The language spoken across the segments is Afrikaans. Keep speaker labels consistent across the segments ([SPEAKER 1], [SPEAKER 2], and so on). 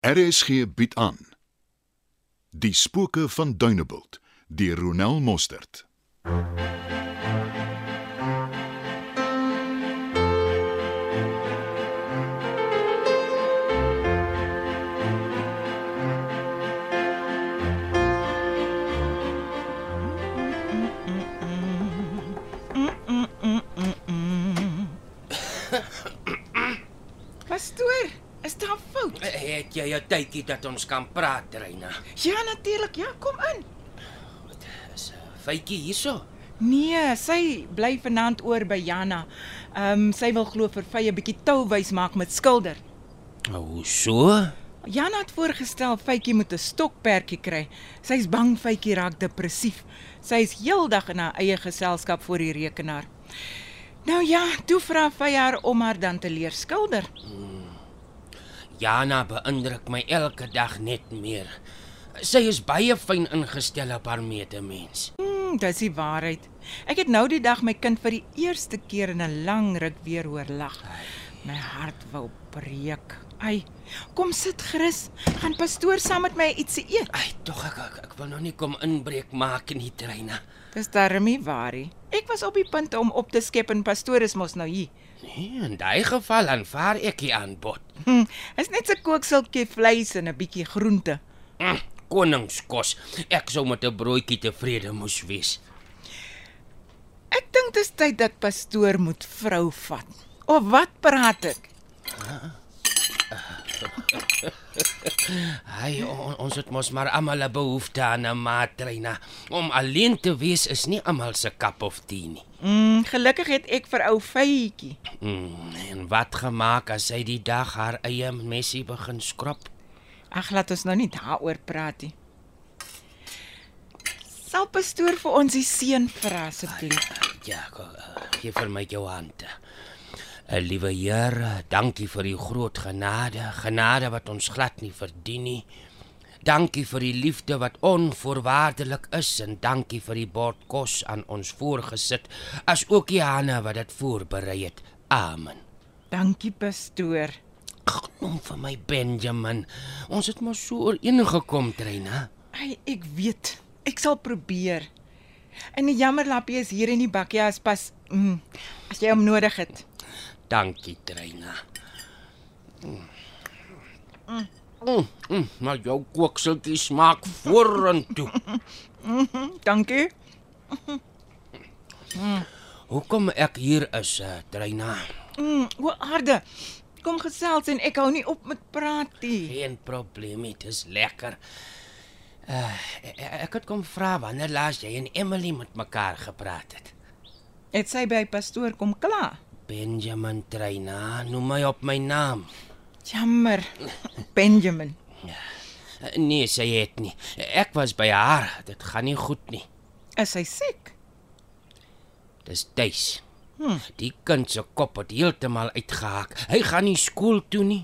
[SPEAKER 1] RSG bied aan Die spooke van Dunebuld deur Ronel Mostert.
[SPEAKER 2] Pastoor, is daar fout?
[SPEAKER 3] Het jy 'n tydjie dat ons kan praat, Reina?
[SPEAKER 2] Ja, natuurlik. Ja, kom in.
[SPEAKER 3] Is Faitjie hierso?
[SPEAKER 2] Nee, sy bly vanaand oor by Jana. Ehm um, sy wil glo vir Vye 'n bietjie tou wys maak met skilder.
[SPEAKER 3] Hoe so?
[SPEAKER 2] Jana het voorgestel Fytjie moet 'n stokperdjie kry. Sy's bang Fytjie raak depressief. Sy is heeldag in haar eie geselskap voor die rekenaar. Nou ja, toe vra Vy haar om haar dan te leer skilder.
[SPEAKER 3] Jana beïndruk my elke dag net meer. Sy is baie fyn ingestel op haar medemens.
[SPEAKER 2] Hmm, dis die waarheid. Ek het nou die dag my kind vir die eerste keer in 'n lang ruk weer hoor lag. My hart wou breek. Ai, kom sit gerus. Gaan pastoor saam met my ietsie eet.
[SPEAKER 3] Ai, tog ek, ek ek wil nou nie kom inbreek maak in die treine.
[SPEAKER 2] Dis darmie waarie. Ek was op die punt om op te skep en pastoor is mos nou hier.
[SPEAKER 3] Nee, in daai geval aanvaar ek die aanbod.
[SPEAKER 2] Hm, is net 'n kookseltjie vleis en 'n bietjie groente.
[SPEAKER 3] Mm, koningskos. Ek sou met 'n broodjie tevrede moes wees.
[SPEAKER 2] Ek dink dis tyd dat pastoor moet vrou vat. Of wat praat ek?
[SPEAKER 3] Ai, on, ons het mos maar almal 'n behoefte aan 'n maatreina. Om alleen te wees is nie almal se kap of tee nie.
[SPEAKER 2] Mm, gelukkig het ek vir ou Fytjie.
[SPEAKER 3] Mm, en wat gemaak as sy die dag haar eie messie begin skrap?
[SPEAKER 2] Ag, laat ons nou nie daaroor praat nie. Sal pastoor vir ons die seën vra asseblief?
[SPEAKER 3] Ja, ko- gee vir my jou hande. 'n Liewe Here, dankie vir u groot genade, genade wat ons glad nie verdien nie. Dankie vir die liefde wat onvoorwaardelik is en dankie vir die bord kos aan ons voorgesit, as ook die hande wat dit voorberei het. Amen.
[SPEAKER 2] Dankie pastoor.
[SPEAKER 3] Noem vir my Benjamin. Ons het mos so ooreengekom, Trina.
[SPEAKER 2] Ai, ek weet. Ek sal probeer. En die jammerlappie is hier in die bakkie as pas mm, as jy hom nodig het.
[SPEAKER 3] Dankie, Trina. Mm. Mm, mm, maar jou kookseltjie smaak vorentoe.
[SPEAKER 2] Dankie.
[SPEAKER 3] Hoekom ek hier is, uh, Trina?
[SPEAKER 2] Mm, o aarde. Kom gesels en ek hou nie op met praat nie.
[SPEAKER 3] Geen probleem nie, dit is lekker. Uh, ek, het kom vra wanneer laas jy en Emily met mekaar gepraat het.
[SPEAKER 2] Het sy by pastoor kom kla?
[SPEAKER 3] Benjamin Trina, noem my op my naam.
[SPEAKER 2] Jammer. Benjamin.
[SPEAKER 3] Uh, nee, sy het nie. Ek was by haar. Dit gaan nie goed nie.
[SPEAKER 2] Is sy siek?
[SPEAKER 3] Dis tuis. Hm. Die kind se kop het heeltemal uitgehaak. Hy gaan nie skool toe nie.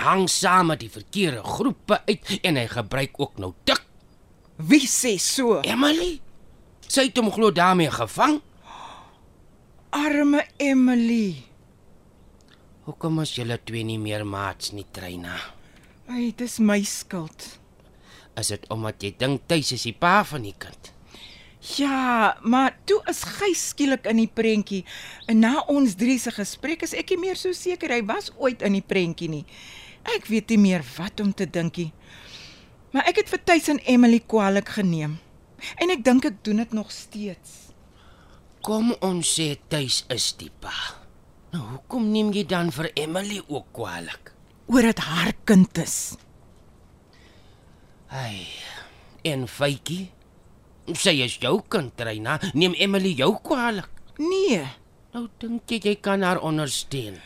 [SPEAKER 3] Hang saam met die verkeerde groepe uit en hy gebruik ook nou tik.
[SPEAKER 2] Wie sê so?
[SPEAKER 3] Emily, sy het hom glo daarmee gevang.
[SPEAKER 2] Arme Emily.
[SPEAKER 3] Hoekom is julle twee nie meer maats nie, Trina?
[SPEAKER 2] Ai, dis my skuld.
[SPEAKER 3] Is dit omdat jy dink tuis is die pa van die kind?
[SPEAKER 2] Ja, maar toe is hy skielik in die prentjie. En na ons drie se gesprek is ek nie meer so seker hy was ooit in die prentjie nie. Ek weet nie meer wat om te dink nie. Maar ek het vir Tuis en Emily kwaliek geneem. En ek dink ek doen dit nog steeds.
[SPEAKER 3] Kom ons sê tuis is die pa. Nou hoekom neem jy dan vir Emily ook kwaliek?
[SPEAKER 2] Oor dit haar kind is.
[SPEAKER 3] Ai. En Faitjie? Sy is jou kind, Trina. Neem Emily jou kwaliek?
[SPEAKER 2] Nee,
[SPEAKER 3] Nou dink jy jy kan haar ondersteun.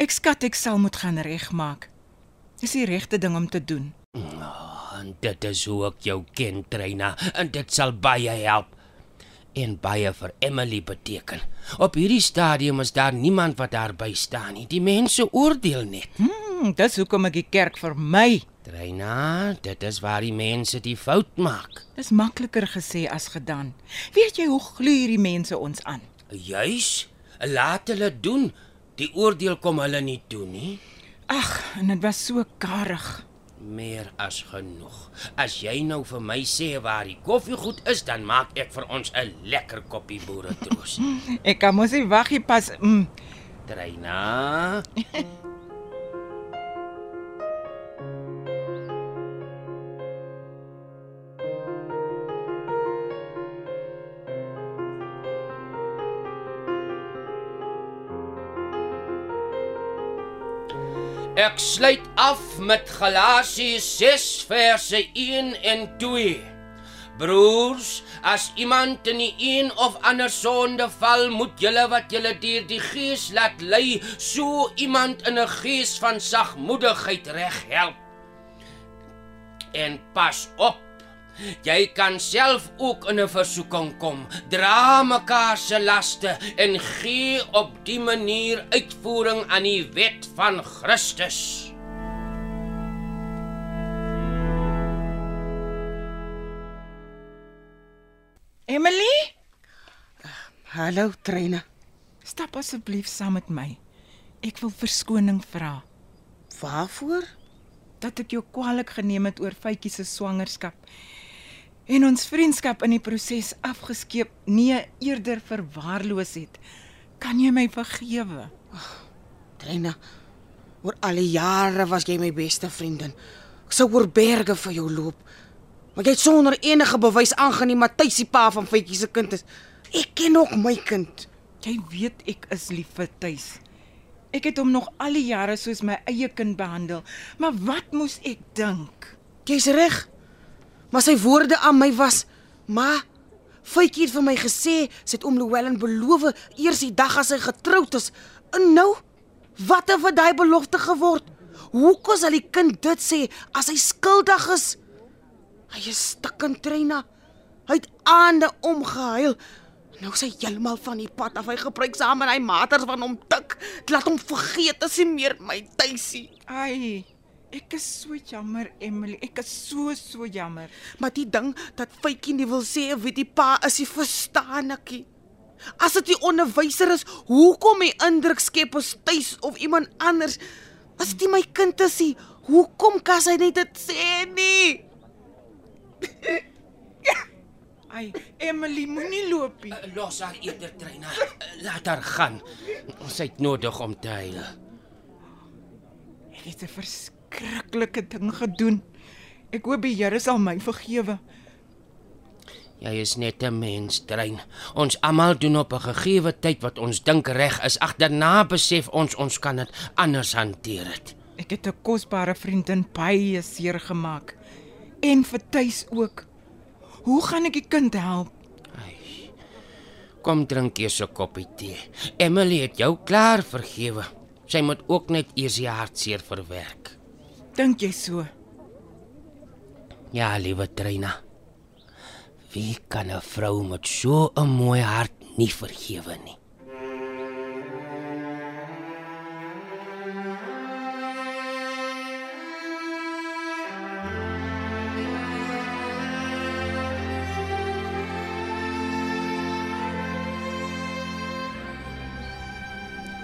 [SPEAKER 2] ek skat ek sal moet gaan regmaak. Dis die regte ding om te doen.
[SPEAKER 3] Oh, en dit is hoe ek jou ken, Trina, en dit sal baie help. En baie vir Emily beteken. Op hierdie stadium is daar niemand wat haar bystaan nie. Die mense oordeel net.
[SPEAKER 2] Hmm, dis hoekom ek die kerk vir my.
[SPEAKER 3] Trina, dit is waar die mense die fout maak.
[SPEAKER 2] Dis makliker gesê as gedaan. Weet jy hoe gluur die mense ons aan?
[SPEAKER 3] Juis, laat hulle doen. Die oordeel kom hulle nie toe nie.
[SPEAKER 2] Ag, en dit was so karig.
[SPEAKER 3] Meer as genoeg. As jy nou vir my sê waar die koffiegoed is, dan maak ek vir ons 'n lekker koppie boeretroos.
[SPEAKER 2] Ek kan mos nie wag nie pas. Mm.
[SPEAKER 3] Treina. Ek sluit af met Galasiërs 6 verse 1 en 2. Broers, as iemand in die een of ander sonde val, moet julle wat julle deur die Gees laat lei, so iemand in 'n gees van sagmoedigheid reghelp. En pas op. Jy kan self ook in 'n versoeking kom. Dra mekaar se laste en gee op die manier uitvoering aan die wet van Christus.
[SPEAKER 2] Emily,
[SPEAKER 4] Hallo Treina.
[SPEAKER 2] stap asseblief saam met my. Ek wil verskoning vra
[SPEAKER 4] Waarvoor?
[SPEAKER 2] dat ek jou kwaliek geneem het oor Faitjie se swangerskap en ons vriendskap in die proses afgeskeep, nee, eerder verwaarloos het. Kan jy my vergewe?
[SPEAKER 4] Treina. Oor al die jare was jy my beste vriendin. Ek sou oor berge vir jou loop. Maar jy het sonder enige bewys aangeneem dat Tuis die pa van Fietjie se kind is. Ek ken ook my kind.
[SPEAKER 2] Jy weet ek is lief vir Tuis. Ek het hom nog al die jare soos my eie kind behandel, maar wat moes ek dink?
[SPEAKER 4] Jy's reg. Maar sy woorde aan my was: "Ma, Fietjie het vir my gesê sy het oom Llewellyn beloof eers die dag as hy getroud is." En nou, wat het vir daai belofte geword? Hoekom sal die kind dit sê as hy skuldig is? Hy is stikkend Trina. Hy het aande omgehuil. Nou is hy heeltemal van die pad af. Hy gebruik saam met hy maters van hom tik. Dit laat hom vergeet as hy meer my tuisie.
[SPEAKER 2] Ai, ek is so jammer, Emily. Ek is so so jammer.
[SPEAKER 4] Maar die ding dat Faitjie nie wil sê wie die pa is, hy verstaan ek nie. As dit die onderwyser is, hoekom hy indruk skep ons tuis of iemand anders? As dit my kind is, hy, hoekom kan hy net dit sê nie?
[SPEAKER 2] Ai, Emily, moenie loop nie.
[SPEAKER 3] Uh, Los haar eerder Treina. Uh, Laat haar gaan. Sy het nodig om te huil.
[SPEAKER 2] Ek het 'n verskriklike ding gedoen. Ek hoop die Here sal my vergewe.
[SPEAKER 3] Jy is net 'n mens, Trein. Ons almal doen op 'n gegeewe tyd wat ons dink reg is. Agterna besef ons ons kan dit anders hanteer dit.
[SPEAKER 2] Ek het 'n kosbare vriendin baie seer gemaak en vir tuis ook. Hoe gaan ek die kind help?
[SPEAKER 3] Kom drink eers 'n koppie tee. Emily het jou klaar vergewe. Sy moet ook net eers die hartseer verwerk.
[SPEAKER 2] Dink jy so?
[SPEAKER 3] Ja, liewe Treina. Wie kan 'n vrou met so 'n mooi hart nie vergewe nie?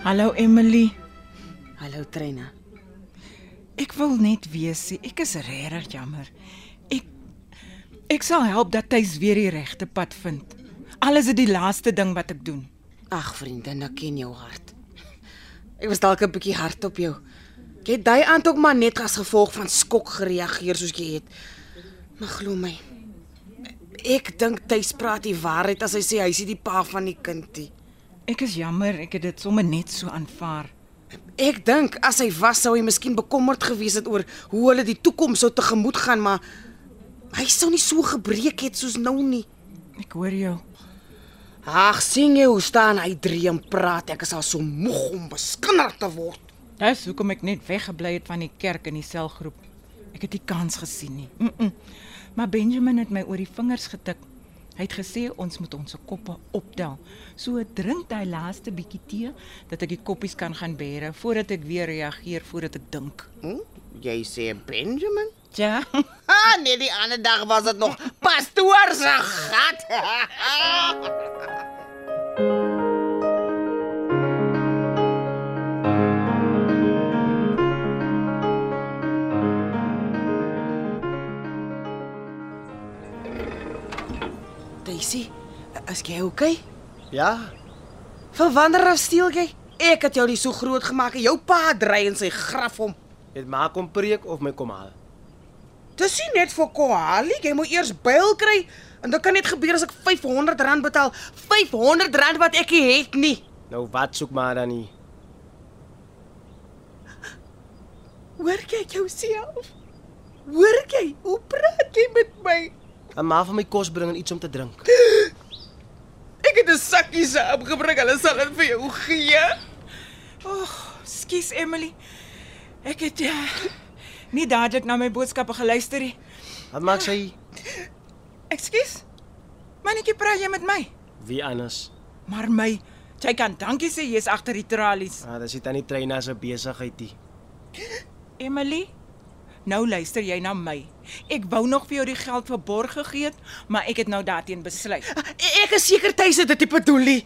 [SPEAKER 2] Hallo Emily.
[SPEAKER 4] Hallo Trina.
[SPEAKER 2] Ek wil net weet, sê, ek is regtig jammer. Ek ek sal help dat hy weer die regte pad vind. Alles is die laaste ding wat ek doen.
[SPEAKER 4] Ag vriendin, ek ken jou hart. Ek was dalk 'n bietjie hard op jou. Jy het daai aand ook maar net as gevolg van skok gereageer soos jy het. Maar glo my. Ek dink Tuis praat die waarheid as hy sê hy is die pa van die kind nie.
[SPEAKER 2] Ek is jammer, ek het dit sommer net so aanvaar.
[SPEAKER 4] Ek dink as hy was sou hy miskien bekommerd gewees het oor hoe hulle die toekoms sou tegemoet gaan, maar hy sou nie so gebreek het soos nou nie.
[SPEAKER 2] Ek hoor jou.
[SPEAKER 4] Ag, sien jy hoe staan hy drie en praat? Ek is al so moeg om beskinder te word.
[SPEAKER 2] Dis hoekom ek net weggebly het van die kerk in die selgroep. Ek het nie kans gesien nie. Mm -mm. Maar Benjamin het my oor die vingers getik. Hy het gesê ons moet ons koppe optel. So drink daai laaste bietjie tee dat ek die koppies kan gaan bære voordat ek weer reageer voordat ek dink.
[SPEAKER 4] Hm? Jy sê Benjamin?
[SPEAKER 2] Ja.
[SPEAKER 4] Ah, nee, die ander dag was dit nog pastoor se gat. Isie, is jy okay?
[SPEAKER 5] Ja,
[SPEAKER 4] Van wanneer af steel jy? Ek het jou nie so groot gemaak en jou pa dry in sy graf om.
[SPEAKER 5] het maak kom preek of my kom haal.
[SPEAKER 4] Dis nie net vir Kohali, jy moet eers byl kry en dit kan net gebeur as ek R500 betaal. R500 wat ek nie het nie.
[SPEAKER 5] Nou wat soek maar dan nie.
[SPEAKER 2] Hoor jy jouself? Hoor jy? Hoe praat jy met my?
[SPEAKER 5] 'n Ma van my kos bring en iets om te drink.
[SPEAKER 2] Ek het 'n sakkie saamgebring. Hulle sal dit vir jou gee. Ag, skus Emily. Ek het ja, nie dadelik na my boodskappe geluister nie.
[SPEAKER 5] Wat maak sy?
[SPEAKER 2] Ekskuus. Mannetjie, praat jy met my?
[SPEAKER 5] Wie anders?
[SPEAKER 2] Maar my, jy kan dankie sê jy's agter die tralies.
[SPEAKER 5] Ah, dis nie tannie Treina se besigheid nie.
[SPEAKER 2] Emily, nou luister jy na my. Ek wou nog vir jou die geld vir borg gegee het, maar ek het nou daarteen besluit.
[SPEAKER 4] Ek is seker tuis het dit nie bedoel nie.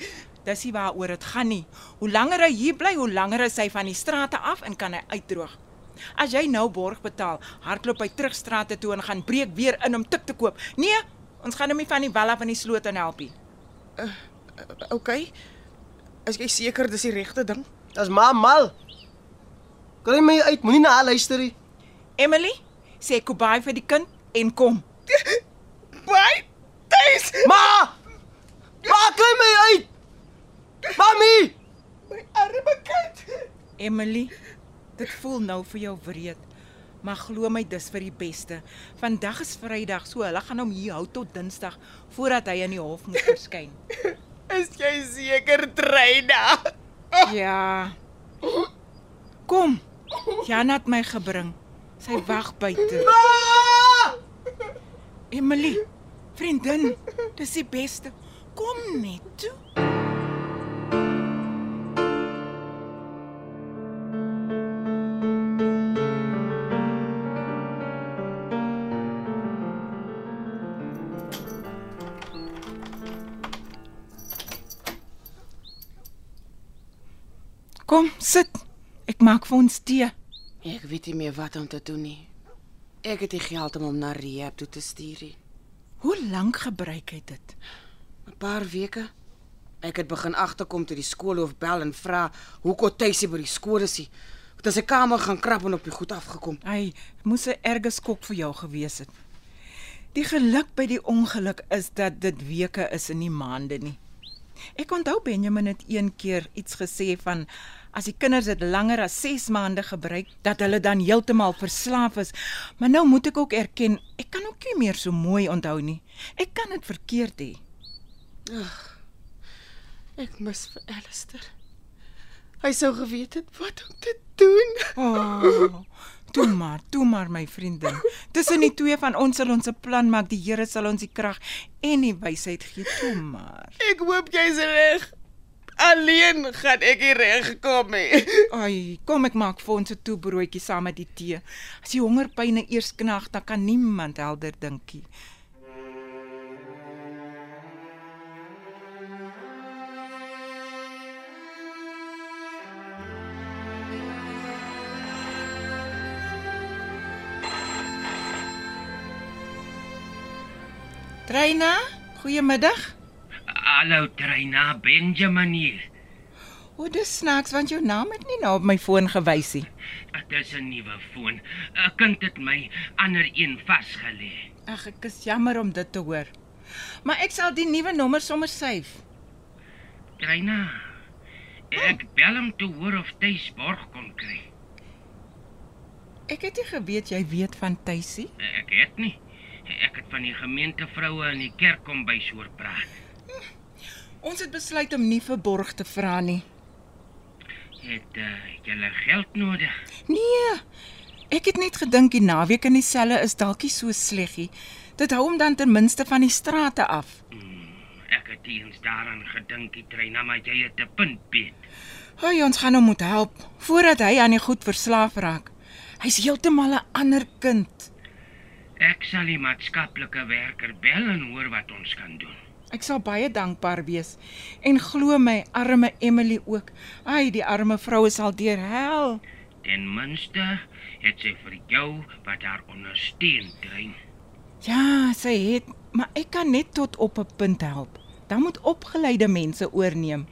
[SPEAKER 2] Dis nie waaroor dit gaan nie. Hoe langer hy hier bly, hoe langer is hy van die strate af en kan hy uitdroog. As jy nou borg betaal, hardloop hy terug strate toe en gaan breek weer in om tik te koop. Nee, ons gaan hom nie van die wel af in die sloot en help nie.
[SPEAKER 4] Okay. Is jy seker dis die regte ding?
[SPEAKER 5] Dis ma mal. Kry my uit, moenie na haar luister nie.
[SPEAKER 2] Emily, sê kobai vir die kind en kom.
[SPEAKER 4] Bye. Tuis.
[SPEAKER 5] Ma! Ma, kry my uit. Mami!
[SPEAKER 4] My arme kind.
[SPEAKER 2] Emily, dit voel nou vir jou wreed. Maar glo my dis vir die beste. Vandag is Vrydag, so hulle gaan hom hier hou tot Dinsdag voordat hy in die hof moet verskyn.
[SPEAKER 4] Is jy seker Treina?
[SPEAKER 2] Ja. Kom. Jan het my gebring. Sy wag buite. Emily, vriendin, dis die beste. Kom net toe. Kom, sit. Ek maak vir ons tee.
[SPEAKER 4] Ek weet nie meer wat om te doen nie. Ek het nie geld om hom na rehab toe te stuur nie.
[SPEAKER 2] Hoe lank gebruik hy dit?
[SPEAKER 4] 'n Paar weke. Ek het begin agterkom toe die skoolhoof bel en vra hoe kon Tuisie by die skool is. hy. Het in sy kamer gaan krap en op die goed afgekom.
[SPEAKER 2] Hy moes 'n erge skok vir jou gewees het. Die geluk by die ongeluk is dat dit weke is en nie maande nie. Ek onthou Benjamin het een keer iets gesê van as die kinders dit langer as 6 maande gebruik, dat hulle dan heeltemal verslaaf is. Maar nou moet ek ook erken, ek kan ook nie meer so mooi onthou nie. Ek kan dit verkeerd hê.
[SPEAKER 4] Ek mis vir Alistair. Hy sou geweet het wat om te doen.
[SPEAKER 2] Oh, toe maar, toe maar my vriendin. Tussen die twee van ons sal ons 'n plan maak. Die Here sal ons die krag en die wysheid gee, toe maar.
[SPEAKER 4] Ek hoop jy's reg. Alleen gaan ek nie reg kom nie.
[SPEAKER 2] Ai, kom ek maak vir ons 'n toebroodjie saam met die tee. As die hongerpyne eers knag, dan kan niemand helder dinkie. Treina, goeiemiddag.
[SPEAKER 3] Hallo Treina Benjamin hier.
[SPEAKER 2] O, dis snaaks want jou naam het nie nou op my foon gewys nie.
[SPEAKER 3] Dit is 'n nuwe foon. 'n Kind het my ander een vasgelê.
[SPEAKER 2] Ag, ek is jammer om dit te hoor. Maar ek sal die nuwe nommer sommer save.
[SPEAKER 3] Treina. Ek bel hom toe hoor of hy borg kon kry.
[SPEAKER 2] Ek het nie geweet jy weet van Tuisie.
[SPEAKER 3] Ek het nie. Ek het van die gemeentevroue in die kerk kom by soor praat.
[SPEAKER 2] Ons het besluit om nie vir borg te vra nie.
[SPEAKER 3] Het uh, julle geld nodig?
[SPEAKER 2] Nee. Ek het net gedink die naweek in die selle is dalk nie so sleg nie. Dit hou hom dan ten minste van die strate af.
[SPEAKER 3] Ek het eens daaraan gedink, die Treina, maar jy het 'n punt beet.
[SPEAKER 2] Hy ons gaan hom moet help voordat hy aan die goed verslaaf raak. Hy's heeltemal 'n ander kind.
[SPEAKER 3] Ek sal die maatskaplike werker bel en hoor wat ons kan doen.
[SPEAKER 2] Ek sal baie dankbaar wees. En glo my, arme Emily ook. Ai, die arme vroue sal deur hel.
[SPEAKER 3] Ten minste het sy vir jou wat haar ondersteun, Trein.
[SPEAKER 2] Ja, sy het, maar ek kan net tot op 'n punt help. Dan moet opgeleide mense oorneem.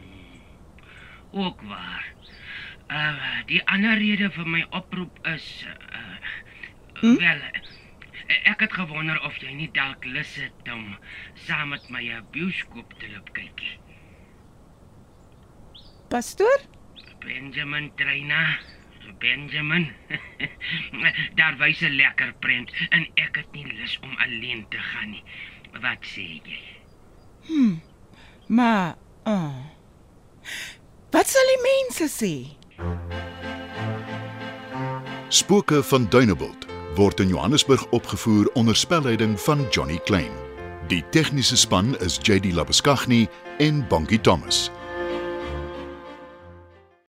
[SPEAKER 3] Ook waar. Uh die ander rede vir my oproep is uh hm? wel ek het gewonder of jy nie dalk lus het om saam met my 'n bioskoop te loop kykie.
[SPEAKER 2] Pastoor?
[SPEAKER 3] Benjamin Treina. Benjamin. Daar wys 'n lekker prent en ek het nie lus om alleen te gaan nie. Wat sê jy?
[SPEAKER 2] Maar, oh. Wat sal die mense sê?
[SPEAKER 1] Spooke van Dunebuld word in Johannesburg opgevoer onder spelleiding van Johnny Klein. Die tegniese span is JD Labuskaghni en Bongie Thomas.